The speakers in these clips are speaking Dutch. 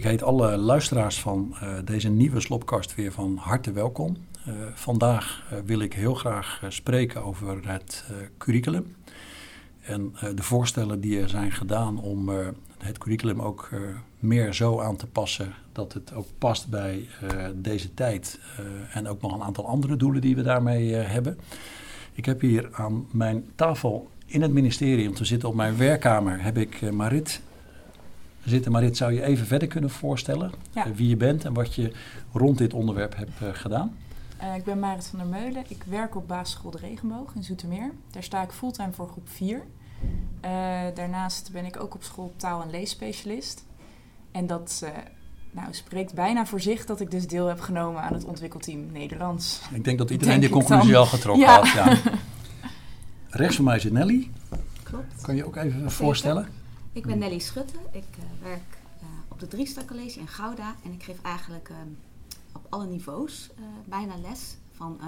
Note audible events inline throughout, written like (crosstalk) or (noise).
Ik heet alle luisteraars van uh, deze nieuwe Slopkast weer van harte welkom. Uh, vandaag uh, wil ik heel graag spreken over het curriculum. En de voorstellen die er zijn gedaan om het curriculum ook meer zo aan te passen dat het ook past bij deze tijd. en ook nog een aantal andere doelen die we daarmee hebben. Ik heb hier aan mijn tafel in het ministerie, om te zitten op mijn werkkamer, heb ik Marit zitten. Marit, zou je even verder kunnen voorstellen eh, wie je bent en wat je rond dit onderwerp hebt uh, gedaan? Uh, ik ben Marit van der Meulen. Ik werk op basisschool De Regenboog in Zoetermeer. Daar sta ik fulltime voor groep 4. daarnaast ben ik ook op school taal- en leesspecialist. En dat nou, spreekt bijna voor zich dat ik dus deel heb genomen aan het ontwikkelteam Nederlands. Ik denk dat iedereen die conclusie al getrokken had. Ja. (laughs) Rechts van mij zit Nelly. Klopt. Kan je ook even voorstellen? Ik ben Nelly Schutte. Ik uh, werk uh, op de Driestak College in Gouda. En ik geef eigenlijk uh, op alle niveaus bijna les. Van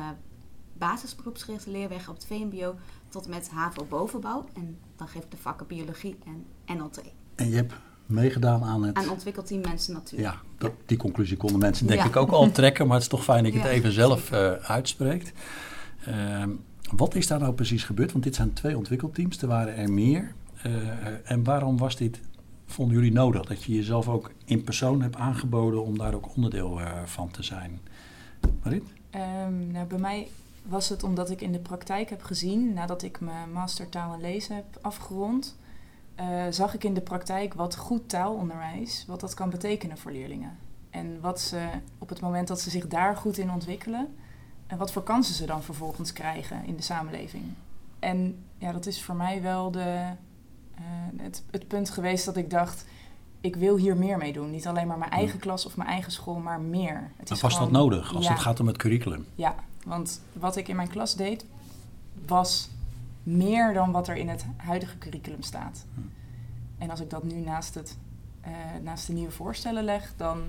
basisberoepsgerichte leerwegen op het VMBO tot met HAVO-bovenbouw. En dan geef ik de vakken biologie en NLT. En je hebt meegedaan aan het... Aan ontwikkelteam Mensen Natuurlijk. Ja, dat, die conclusie konden mensen denk ja. ik ook al (laughs) trekken. Maar het is toch fijn dat je ja, het even zelf uitspreekt. Ehm, wat is daar nou precies gebeurd? Want dit zijn twee ontwikkelteams. Er waren er meer. Uh, en waarom was dit, vonden jullie nodig? Dat je jezelf ook in persoon hebt aangeboden om daar ook onderdeel uh, van te zijn? Marit? Um, nou, bij mij was het omdat ik in de praktijk heb gezien, nadat ik mijn master taal en lezen heb afgerond, uh, zag ik in de praktijk wat goed taalonderwijs, wat dat kan betekenen voor leerlingen. En wat ze op het moment dat ze zich daar goed in ontwikkelen, en wat voor kansen ze dan vervolgens krijgen in de samenleving. En ja, dat is voor mij wel de, het, het punt geweest dat ik dacht, ik wil hier meer mee doen. Niet alleen maar mijn eigen klas of mijn eigen school, maar meer. Het is was gewoon, dat nodig als ja, het gaat om het curriculum? Ja, want wat ik in mijn klas deed, was meer dan wat er in het huidige curriculum staat. Hm. En als ik dat nu naast, het, uh, naast de nieuwe voorstellen leg, dan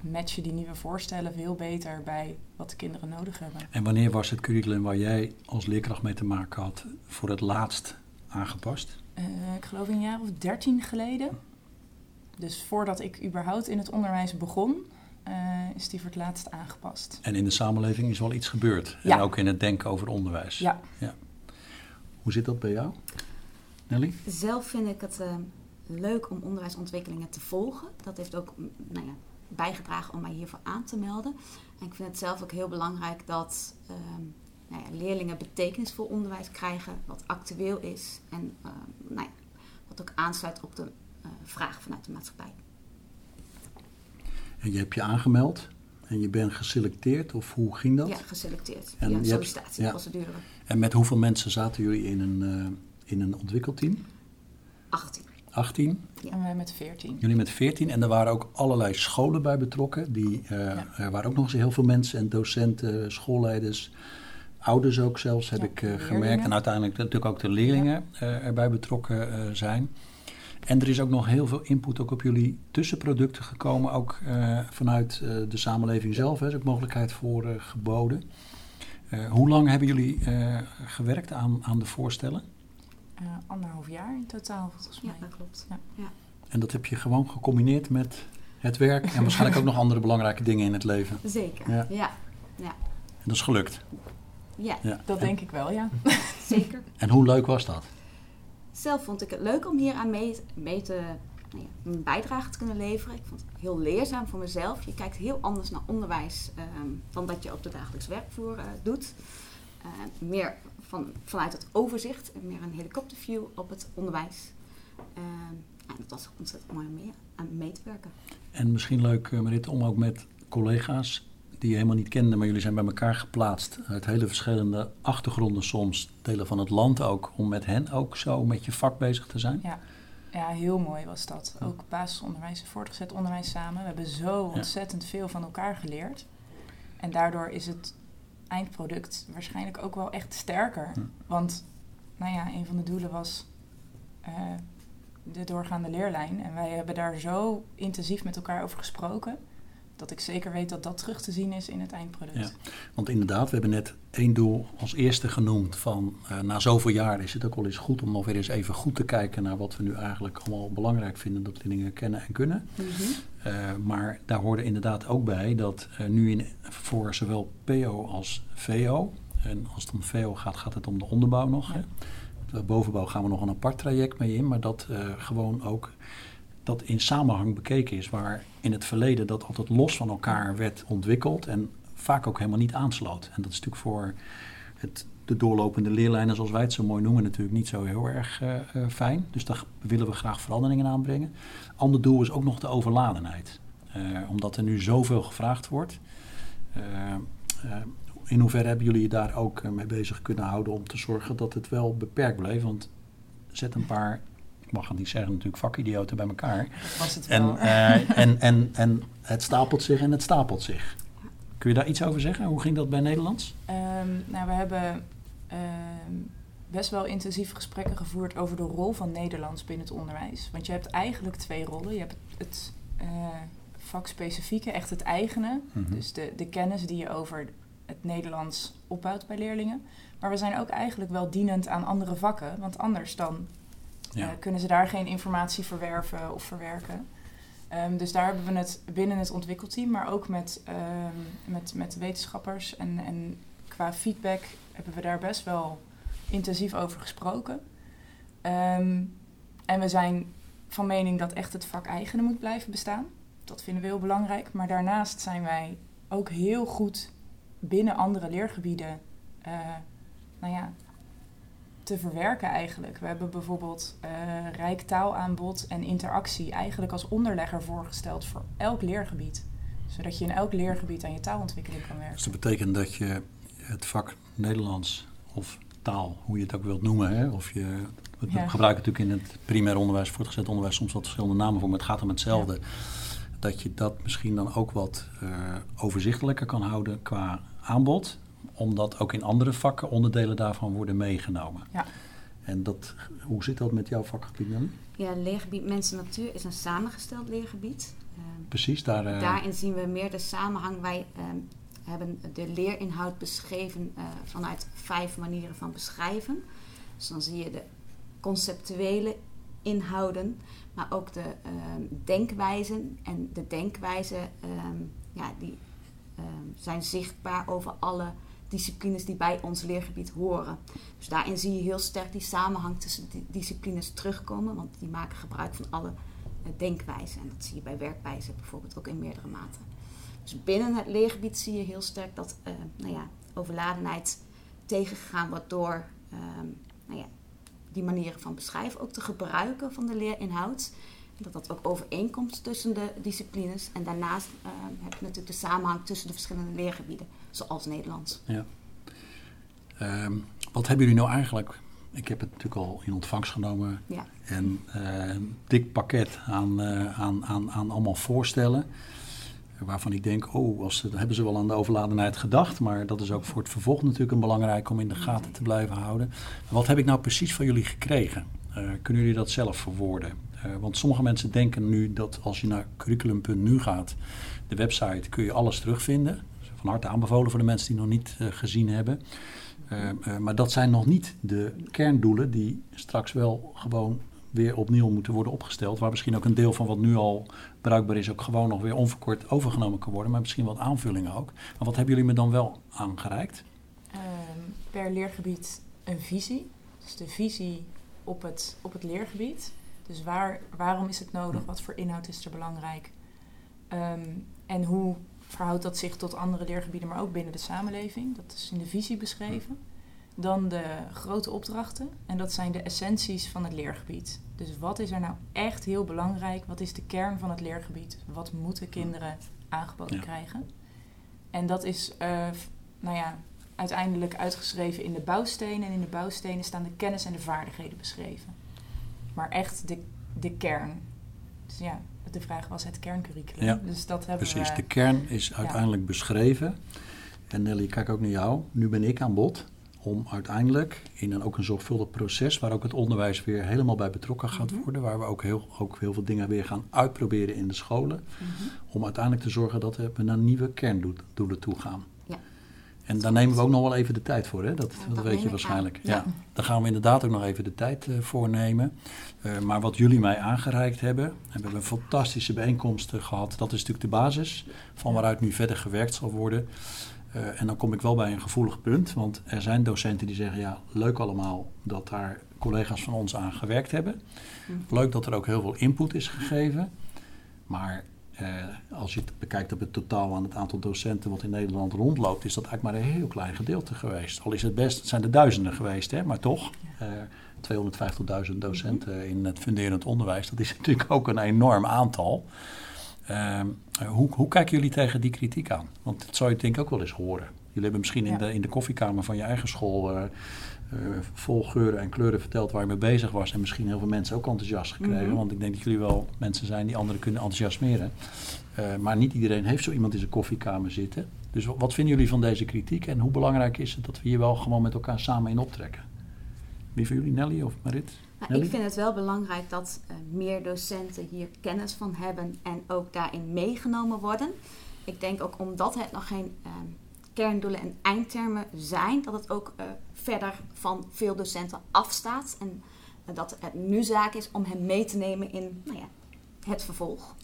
matchen die nieuwe voorstellen veel beter bij wat de kinderen nodig hebben. En wanneer was het curriculum waar jij als leerkracht mee te maken had voor het laatst aangepast? Uh, ik geloof een jaar of dertien geleden. Dus voordat ik überhaupt in het onderwijs begon, uh, is die voor het laatst aangepast. En in de samenleving is wel iets gebeurd. Ja. En ook in het denken over onderwijs. Ja. ja. Hoe zit dat bij jou, Nelly? Zelf vind ik het uh, leuk om onderwijsontwikkelingen te volgen. Dat heeft ook nou ja, bijgedragen om mij hiervoor aan te melden. En ik vind het zelf ook heel belangrijk dat um, nou ja, leerlingen betekenisvol onderwijs krijgen, wat actueel is en uh, nou ja, wat ook aansluit op de uh, vraag vanuit de maatschappij. En je hebt je aangemeld en je bent geselecteerd, of hoe ging dat? Ja, geselecteerd en via een sollicitatieprocedure. Ja. En met hoeveel mensen zaten jullie in een, uh, in een ontwikkelteam? 18. 18. Ja. En wij met 14. Jullie met 14. En er waren ook allerlei scholen bij betrokken. Die, uh, ja. Er waren ook nog eens heel veel mensen en docenten, schoolleiders, ouders ook zelfs, heb ja, ik uh, gemerkt. En uiteindelijk natuurlijk ook de leerlingen uh, erbij betrokken zijn. En er is ook nog heel veel input ook op jullie tussenproducten gekomen, ook vanuit de samenleving zelf. Er is ook mogelijkheid voor geboden. hoe lang hebben jullie gewerkt aan, aan de voorstellen? uh, anderhalf jaar in totaal, volgens mij. Ja, dat klopt. Ja. ja. En dat heb je gewoon gecombineerd met het werk en waarschijnlijk (laughs) ook nog andere belangrijke dingen in het leven. Zeker, ja. ja. ja. En dat is gelukt. Ja, ja. dat en, denk ik wel, ja. (laughs) Zeker. En hoe leuk was dat? Zelf vond ik het leuk om hier aan mee, mee te, nou ja, een bijdrage te kunnen leveren. Ik vond het heel leerzaam voor mezelf. Je kijkt heel anders naar onderwijs um, dan dat je op de dagelijks werkvloer uh, doet. Uh, meer van, vanuit het overzicht, meer een helikopterview op het onderwijs. Uh, en dat was ontzettend mooi om mee, aan mee te werken. En misschien leuk, uh, Marit, om ook met collega's die je helemaal niet kende, maar jullie zijn bij elkaar geplaatst uit hele verschillende achtergronden soms, delen van het land ook, om met hen ook zo met je vak bezig te zijn? Ja, ja heel mooi was dat. Ook basisonderwijs en voortgezet onderwijs samen. We hebben zo ontzettend ja. veel van elkaar geleerd. En daardoor is het eindproduct waarschijnlijk ook wel echt sterker. Want, nou ja, een van de doelen was uh, de doorgaande leerlijn. En wij hebben daar zo intensief met elkaar over gesproken. Dat ik zeker weet dat dat terug te zien is in het eindproduct. Ja. Want inderdaad, we hebben net één doel als eerste genoemd van uh, na zoveel jaar is het ook wel eens goed om nog weer eens even goed te kijken naar wat we nu eigenlijk allemaal belangrijk vinden dat leerlingen kennen en kunnen. Mm -hmm. maar daar hoorde inderdaad ook bij dat uh, nu in, voor zowel PO als VO, en als het om VO gaat, gaat het om de onderbouw nog. Ja. De bovenbouw gaan we nog een apart traject mee in, maar dat gewoon ook dat in samenhang bekeken is, waar in het verleden dat altijd los van elkaar werd ontwikkeld en vaak ook helemaal niet aansloot. En dat is natuurlijk voor het, de doorlopende leerlijnen, zoals wij het zo mooi noemen, natuurlijk niet zo heel erg uh, uh, fijn. Dus daar willen we graag veranderingen aanbrengen. Ander doel is ook nog de overladenheid. Uh, omdat er nu zoveel gevraagd wordt. in hoeverre hebben jullie je daar ook mee bezig kunnen houden om te zorgen dat het wel beperkt bleef? Want zet een paar mag het niet zeggen, natuurlijk vakidioten bij elkaar. Was het wel. En, uh, en, en, en het stapelt zich en het stapelt zich. Kun je daar iets over zeggen? Hoe ging dat bij Nederlands? Um, nou, we hebben um, best wel intensieve gesprekken gevoerd over de rol van Nederlands binnen het onderwijs. Want je hebt eigenlijk twee rollen. Je hebt het uh, vakspecifieke, echt het eigene. Mm -hmm. Dus de, de kennis die je over het Nederlands opbouwt bij leerlingen. Maar we zijn ook eigenlijk wel dienend aan andere vakken. Want anders dan ja. Uh, kunnen ze daar geen informatie verwerven of verwerken. Um, dus daar hebben we het binnen het ontwikkelteam, maar ook met, um, met, met wetenschappers en, en qua feedback hebben we daar best wel intensief over gesproken. Um, en we zijn van mening dat echt het vak eigene moet blijven bestaan. Dat vinden we heel belangrijk. Maar daarnaast zijn wij ook heel goed binnen andere leergebieden uh, nou ja, te verwerken eigenlijk. We hebben bijvoorbeeld uh, rijk taalaanbod en interactie eigenlijk als onderlegger voorgesteld voor elk leergebied. Zodat je in elk leergebied aan je taalontwikkeling kan werken. Dus dat betekent dat je het vak Nederlands of taal, hoe je het ook wilt noemen, hè, of je we ja. gebruiken natuurlijk in het primair onderwijs, voortgezet onderwijs soms wat verschillende namen voor, maar het gaat om hetzelfde. Ja. Dat je dat misschien dan ook wat uh, overzichtelijker kan houden qua aanbod omdat ook in andere vakken onderdelen daarvan worden meegenomen. Ja. En dat, hoe zit dat met jouw vakgebied dan? Ja, leergebied Mensen Natuur is een samengesteld leergebied. Precies, daar... Uh... Daarin zien we meer de samenhang. Wij uh, hebben de leerinhoud beschreven uh, vanuit vijf manieren van beschrijven. Dus dan zie je de conceptuele inhouden, maar ook de ehm, denkwijzen. En de denkwijzen ja, die, zijn zichtbaar over alle disciplines die bij ons leergebied horen. Dus daarin zie je heel sterk die samenhang tussen die disciplines terugkomen, want die maken gebruik van alle uh, denkwijzen. En dat zie je bij werkwijzen bijvoorbeeld ook in meerdere maten. Dus binnen het leergebied zie je heel sterk dat uh, nou ja, overladenheid tegengegaan wordt door uh, nou ja, die manieren van beschrijven ook te gebruiken van de leerinhoud. Dat dat ook overeenkomt tussen de disciplines. En daarnaast uh, heb je natuurlijk de samenhang tussen de verschillende leergebieden, zoals Nederlands. Ja. Um, wat hebben jullie nou eigenlijk? Ik heb het natuurlijk al in ontvangst genomen. Ja. En uh, een dik pakket aan, uh, aan, aan, aan allemaal voorstellen. Waarvan ik denk, oh, als, hebben ze wel aan de overladenheid gedacht. Maar dat is ook voor het vervolg natuurlijk een belangrijk om in de gaten te blijven houden. Wat heb ik nou precies van jullie gekregen? Uh, kunnen jullie dat zelf verwoorden? Uh, want sommige mensen denken nu dat als je naar curriculum.nu gaat, de website, kun je alles terugvinden. Van harte aanbevolen voor de mensen die nog niet uh, gezien hebben. Uh, maar dat zijn nog niet de kerndoelen die straks wel gewoon weer opnieuw moeten worden opgesteld. Waar misschien ook een deel van wat nu al bruikbaar is, ook gewoon nog weer onverkort overgenomen kan worden. Maar misschien wat aanvullingen ook. Maar wat hebben jullie me dan wel aangereikt? Um, per leergebied een visie. Dus de visie op het, op het leergebied. Dus waar, waarom is het nodig? Wat voor inhoud is er belangrijk? Um, en hoe verhoudt dat zich tot andere leergebieden, maar ook binnen de samenleving? Dat is in de visie beschreven. Dan de grote opdrachten. En dat zijn de essenties van het leergebied. Dus wat is er nou echt heel belangrijk? Wat is de kern van het leergebied? Wat moeten kinderen aangeboden ja. krijgen? En dat is, uh, nou ja, uiteindelijk uitgeschreven in de bouwstenen. En in de bouwstenen staan de kennis en de vaardigheden beschreven. Maar echt de, de kern. Dus ja, de vraag was het kerncurriculum. Ja, dus dat hebben precies. we, de kern is uiteindelijk ja. beschreven. En Nelly, ik kijk ook naar jou. Nu ben ik aan bod om uiteindelijk in een, ook een zorgvuldig proces, waar ook het onderwijs weer helemaal bij betrokken gaat Mhm. worden, waar we ook heel, ook heel veel dingen weer gaan uitproberen in de scholen, Mhm. om uiteindelijk te zorgen dat we naar nieuwe kerndoelen toe gaan. En daar nemen we ook nog wel even de tijd voor, hè? Dat, dat dat weet je waarschijnlijk. Ja. Ja. Daar gaan we inderdaad ook nog even de tijd eh, voor nemen. Eh, maar wat jullie mij aangereikt hebben, en we hebben een fantastische bijeenkomst eh, gehad, dat is natuurlijk de basis van waaruit nu verder gewerkt zal worden. En dan kom ik wel bij een gevoelig punt, want er zijn docenten die zeggen, ja, leuk allemaal dat daar collega's van ons aan gewerkt hebben. Mhm. Leuk dat er ook heel veel input is gegeven. Maar eh, als je het bekijkt op het totaal aan het aantal docenten wat in Nederland rondloopt, is dat eigenlijk maar een heel klein gedeelte geweest. Al is het best, het zijn er duizenden geweest, hè, maar toch. eh 250.000 docenten in het funderend onderwijs, dat is (laughs) natuurlijk ook een enorm aantal. Ehm, eh, hoe, hoe kijken jullie tegen die kritiek aan? Want dat zou je denk ik ook wel eens horen. Jullie hebben misschien in, de, in de koffiekamer van je eigen school eh, eh, vol geuren en kleuren verteld waar je mee bezig was. En misschien heel veel mensen ook enthousiast gekregen. Mhm. Want ik denk dat jullie wel mensen zijn die anderen kunnen enthousiasmeren. Eh, maar niet iedereen heeft zo iemand in zijn koffiekamer zitten. Dus wa- wat vinden jullie van deze kritiek? En hoe belangrijk is het dat we hier wel gewoon met elkaar samen in optrekken? Wie van jullie, Nelly of Marit? Nou, ik vind het wel belangrijk dat meer docenten hier kennis van hebben en ook daarin meegenomen worden. Ik denk ook omdat het nog geen ehm, kerndoelen en eindtermen zijn, dat het ook eh, verder van veel docenten afstaat. En eh, dat het nu zaak is om hen mee te nemen in nou ja, het vervolg.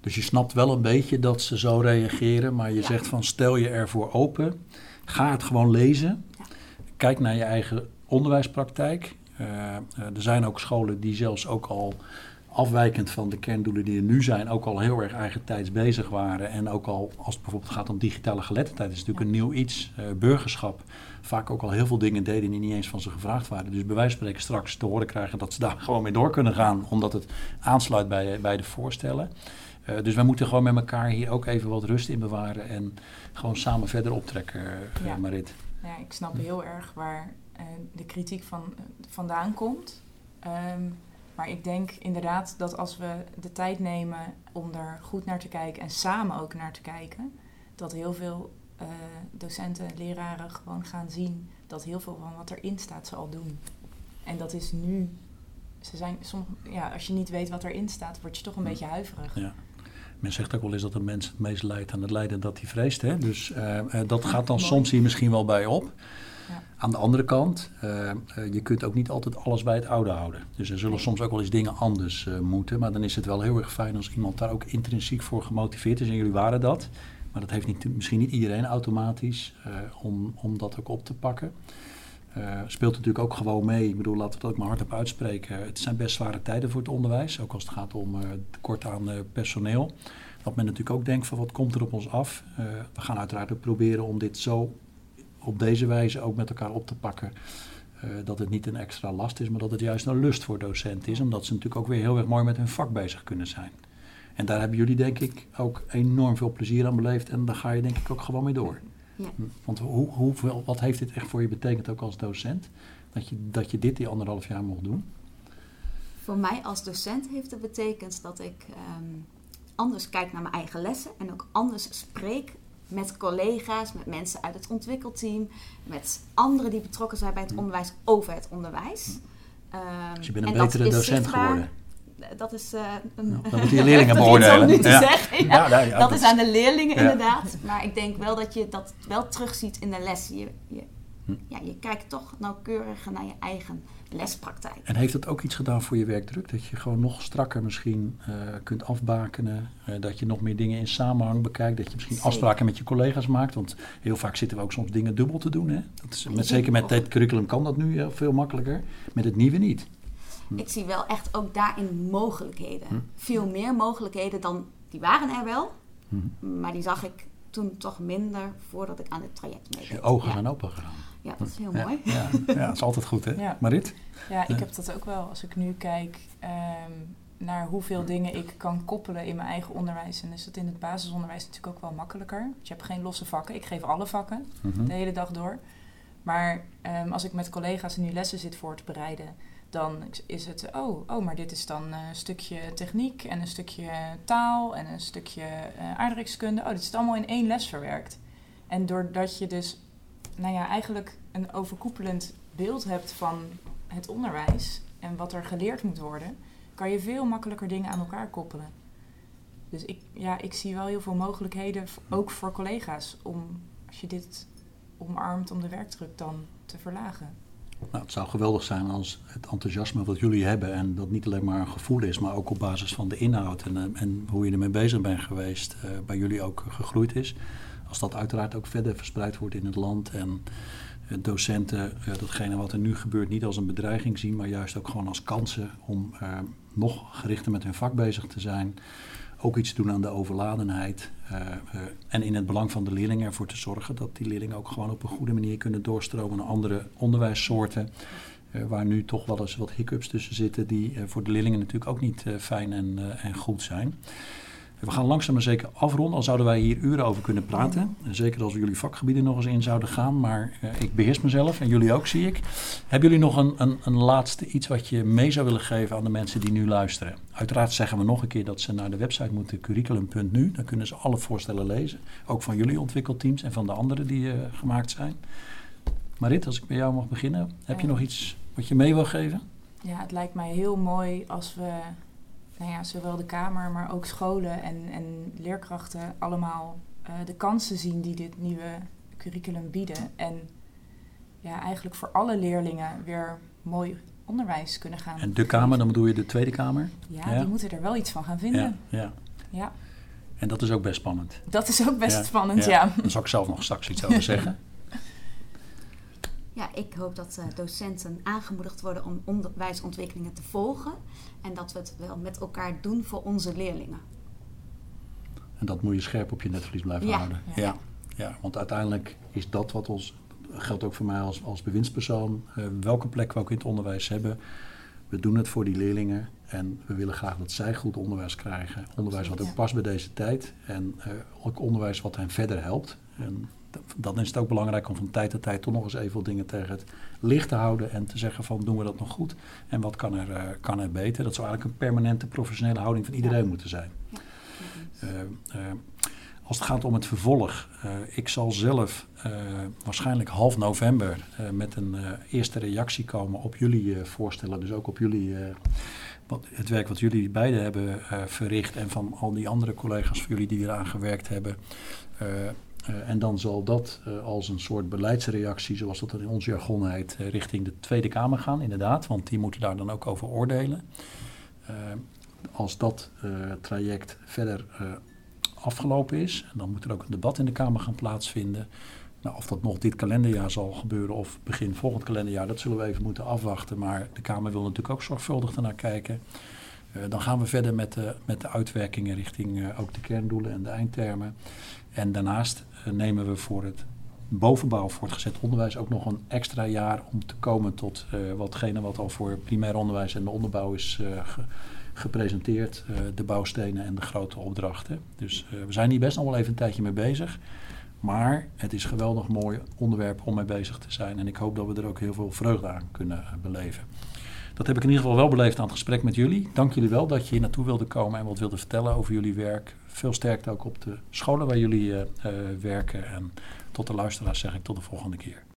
Dus je snapt wel een beetje dat ze zo reageren, maar je Ja. zegt van stel je ervoor open, ga het gewoon lezen, Ja. kijk naar je eigen onderwijspraktijk. Eh, er zijn ook scholen die zelfs ook al afwijkend van de kerndoelen die er nu zijn, ook al heel erg eigentijds bezig waren. En ook al als het bijvoorbeeld gaat om digitale geletterdheid, is natuurlijk een nieuw iets, eh, burgerschap. Vaak ook al heel veel dingen deden die niet eens van ze gevraagd waren. Dus bij wijze van spreken straks te horen krijgen dat ze daar (laughs) gewoon mee door kunnen gaan, omdat het aansluit bij, bij de voorstellen. Eh, dus wij moeten gewoon met elkaar hier ook even wat rust in bewaren en gewoon samen verder optrekken, eh, Ja. Marit. Ja, ik snap heel erg waar eh, de kritiek van, vandaan komt. Ehm, maar ik denk inderdaad dat als we de tijd nemen om er goed naar te kijken en samen ook naar te kijken, dat heel veel eh, docenten en leraren gewoon gaan zien dat heel veel van wat erin staat ze al doen. En dat is nu. Ze zijn soms, ja, als je niet weet wat erin staat, word je toch een beetje huiverig. Ja. Men zegt ook wel eens dat een mens het meest lijdt aan het lijden dat hij vreest. Hè? Dus eh, eh, dat gaat dan soms hier misschien wel bij op. Ja. Aan de andere kant, eh, je kunt ook niet altijd alles bij het oude houden. Dus er zullen soms ook wel eens dingen anders moeten. Maar dan is het wel heel erg fijn als iemand daar ook intrinsiek voor gemotiveerd is. En jullie waren dat. Maar dat heeft niet, misschien niet iedereen automatisch om, om dat ook op te pakken. Eh, speelt natuurlijk ook gewoon mee. Ik bedoel, laten we het ook maar hardop uitspreken. Het zijn best zware tijden voor het onderwijs. Ook als het gaat om eh, tekort aan eh, personeel. Dat men natuurlijk ook denkt van wat komt er op ons af. We gaan uiteraard ook proberen om dit zo op deze wijze ook met elkaar op te pakken. Dat het niet een extra last is, maar dat het juist een lust voor docenten is. Omdat ze natuurlijk ook weer heel erg mooi met hun vak bezig kunnen zijn. En daar hebben jullie denk ik ook enorm veel plezier aan beleefd. En daar ga je denk ik ook gewoon mee door. Ja. Want hoe, hoeveel, wat heeft dit echt voor je betekend ook als docent? Dat je, dat je dit die anderhalf jaar mocht doen? Voor mij als docent heeft het betekend dat ik ehm, anders kijk naar mijn eigen lessen en ook anders spreek met collega's, met mensen uit het ontwikkelteam, met anderen die betrokken zijn bij het Hm. onderwijs over het onderwijs. Ehm, Dus je bent een betere docent zichtbaar. geworden. Dat is eh, een. Ja, dat moeten je leerlingen (laughs) dat beoordelen. te Ja. zeggen. Ja. Ja, ja, ja, dat dat is aan de leerlingen Ja. inderdaad. Maar ik denk wel dat je dat wel terugziet in de lessen. Je, je, Hm. ja, je kijkt toch nauwkeuriger naar je eigen lespraktijk. En heeft het ook iets gedaan voor je werkdruk? Dat je gewoon nog strakker misschien eh, kunt afbakenen. eh, dat je nog meer dingen in samenhang bekijkt. Dat je misschien Zeker. afspraken met je collega's maakt. Want heel vaak zitten we ook soms dingen dubbel te doen. Hè? Dat is, met, zeker met dit curriculum kan dat nu heel veel makkelijker. Met het nieuwe niet. Hm. Ik zie wel echt ook daarin mogelijkheden. Hm. Veel meer mogelijkheden dan die waren er wel, Mhm. maar die zag ik toen toch minder voordat ik aan het traject meedeed. je ogen ja. zijn open gegaan. ja, dat is heel mooi. Ja, ja, dat is altijd goed hè. Ja. Marit? Ja, ik heb dat ook wel. Als ik nu kijk ehm, naar hoeveel dingen ik kan koppelen in mijn eigen onderwijs. En is het in het basisonderwijs natuurlijk ook wel makkelijker. Want je hebt geen losse vakken. Ik geef alle vakken Mhm. de hele dag door. Maar ehm, als ik met collega's nu lessen zit voor te bereiden, dan is het, oh, oh maar dit is dan een stukje techniek en een stukje taal en een stukje eh aardrijkskunde. Oh, dit is allemaal in één les verwerkt. En doordat je dus, nou ja, eigenlijk een overkoepelend beeld hebt van het onderwijs en wat er geleerd moet worden, kan je veel makkelijker dingen aan elkaar koppelen. Dus ik, ja, ik zie wel heel veel mogelijkheden, ook voor collega's, om als je dit omarmt om de werkdruk dan te verlagen. Nou, het zou geweldig zijn als het enthousiasme wat jullie hebben en dat niet alleen maar een gevoel is, maar ook op basis van de inhoud en, eh, en hoe je ermee bezig bent geweest, uh, bij jullie ook gegroeid is. Als dat uiteraard ook verder verspreid wordt in het land en uh, docenten datgene wat er nu gebeurt niet als een bedreiging zien, maar juist ook gewoon als kansen om nog gerichter met hun vak bezig te zijn ook iets doen aan de overladenheid. Uh, uh, en in het belang van de leerlingen ervoor te zorgen dat die leerlingen ook gewoon op een goede manier kunnen doorstromen naar andere onderwijssoorten. Uh, waar nu toch wel eens wat hiccups tussen zitten, die voor de leerlingen natuurlijk ook niet fijn en, en goed zijn. We gaan langzaam maar zeker afronden, al zouden wij hier uren over kunnen praten. Zeker als we jullie vakgebieden nog eens in zouden gaan, maar uh, ik beheers mezelf en jullie ook, zie ik. Hebben jullie nog een, een, een, laatste iets wat je mee zou willen geven aan de mensen die nu luisteren? Uiteraard zeggen we nog een keer dat ze naar de website moeten, curriculum.nu. Dan kunnen ze alle voorstellen lezen, ook van jullie ontwikkelteams en van de anderen die uh, gemaakt zijn. Marit, als ik bij jou mag beginnen, heb je nog iets wat je mee wil geven? Ja, het lijkt mij heel mooi als we nou ja, zowel de Kamer, maar ook scholen en, en leerkrachten allemaal uh, de kansen zien die dit nieuwe curriculum bieden. En ja, eigenlijk voor alle leerlingen weer mooi onderwijs kunnen gaan. En de Kamer, dan bedoel je de Tweede Kamer? Ja, die moeten er wel iets van gaan vinden. Ja, ja. ja. En dat is ook best spannend. Dat is ook best spannend, ja. Daar zal ik zelf nog straks iets over zeggen. (laughs) Ja, ik hoop dat uh, docenten aangemoedigd worden om onderwijsontwikkelingen te volgen. En dat we het wel met elkaar doen voor onze leerlingen. En dat moet je scherp op je netvlies blijven ja. houden. Ja. ja, want uiteindelijk is dat wat ons, geldt ook voor mij als, als bewindspersoon, uh, welke plek we ook in het onderwijs hebben. We doen het voor die leerlingen en we willen graag dat zij goed onderwijs krijgen. Onderwijs wat ook past bij deze tijd en uh, ook onderwijs wat hen verder helpt. En dan is het ook belangrijk om van tijd tot tijd toch nog eens even wat dingen tegen het licht te houden en te zeggen van doen we dat nog goed en wat kan er, uh, kan er beter. Dat zou eigenlijk een permanente professionele houding van iedereen ja. moeten zijn. Ja. Uh, uh, als het gaat om het vervolg, ik zal zelf waarschijnlijk half november met een eerste reactie komen op jullie voorstellen, dus ook op jullie wat, het werk wat jullie beiden hebben verricht en van al die andere collega's van jullie die eraan gewerkt hebben. Uh, en dan zal dat uh, als een soort beleidsreactie, zoals dat in ons jargon heet, uh, richting de Tweede Kamer gaan, inderdaad. Want die moeten daar dan ook over oordelen. als dat traject verder afgelopen is, dan moet er ook een debat in de Kamer gaan plaatsvinden. Nou, of dat nog dit kalenderjaar zal gebeuren of begin volgend kalenderjaar, dat zullen we even moeten afwachten. Maar de Kamer wil natuurlijk ook zorgvuldig ernaar kijken. dan gaan we verder met de, met de uitwerkingen richting ook de kerndoelen en de eindtermen. En daarnaast nemen we voor het bovenbouw voortgezet onderwijs ook nog een extra jaar om te komen tot uh, watgene wat al voor primair onderwijs en de onderbouw is ge gepresenteerd. De bouwstenen en de grote opdrachten. Dus we zijn hier best nog wel even een tijdje mee bezig. Maar het is geweldig mooi onderwerp om mee bezig te zijn. En ik hoop dat we er ook heel veel vreugde aan kunnen beleven. Dat heb ik in ieder geval wel beleefd aan het gesprek met jullie. Dank jullie wel dat je hier naartoe wilde komen en wat wilde vertellen over jullie werk. Veel sterkte ook op de scholen waar jullie uh, uh, werken. En tot de luisteraars zeg ik tot de volgende keer.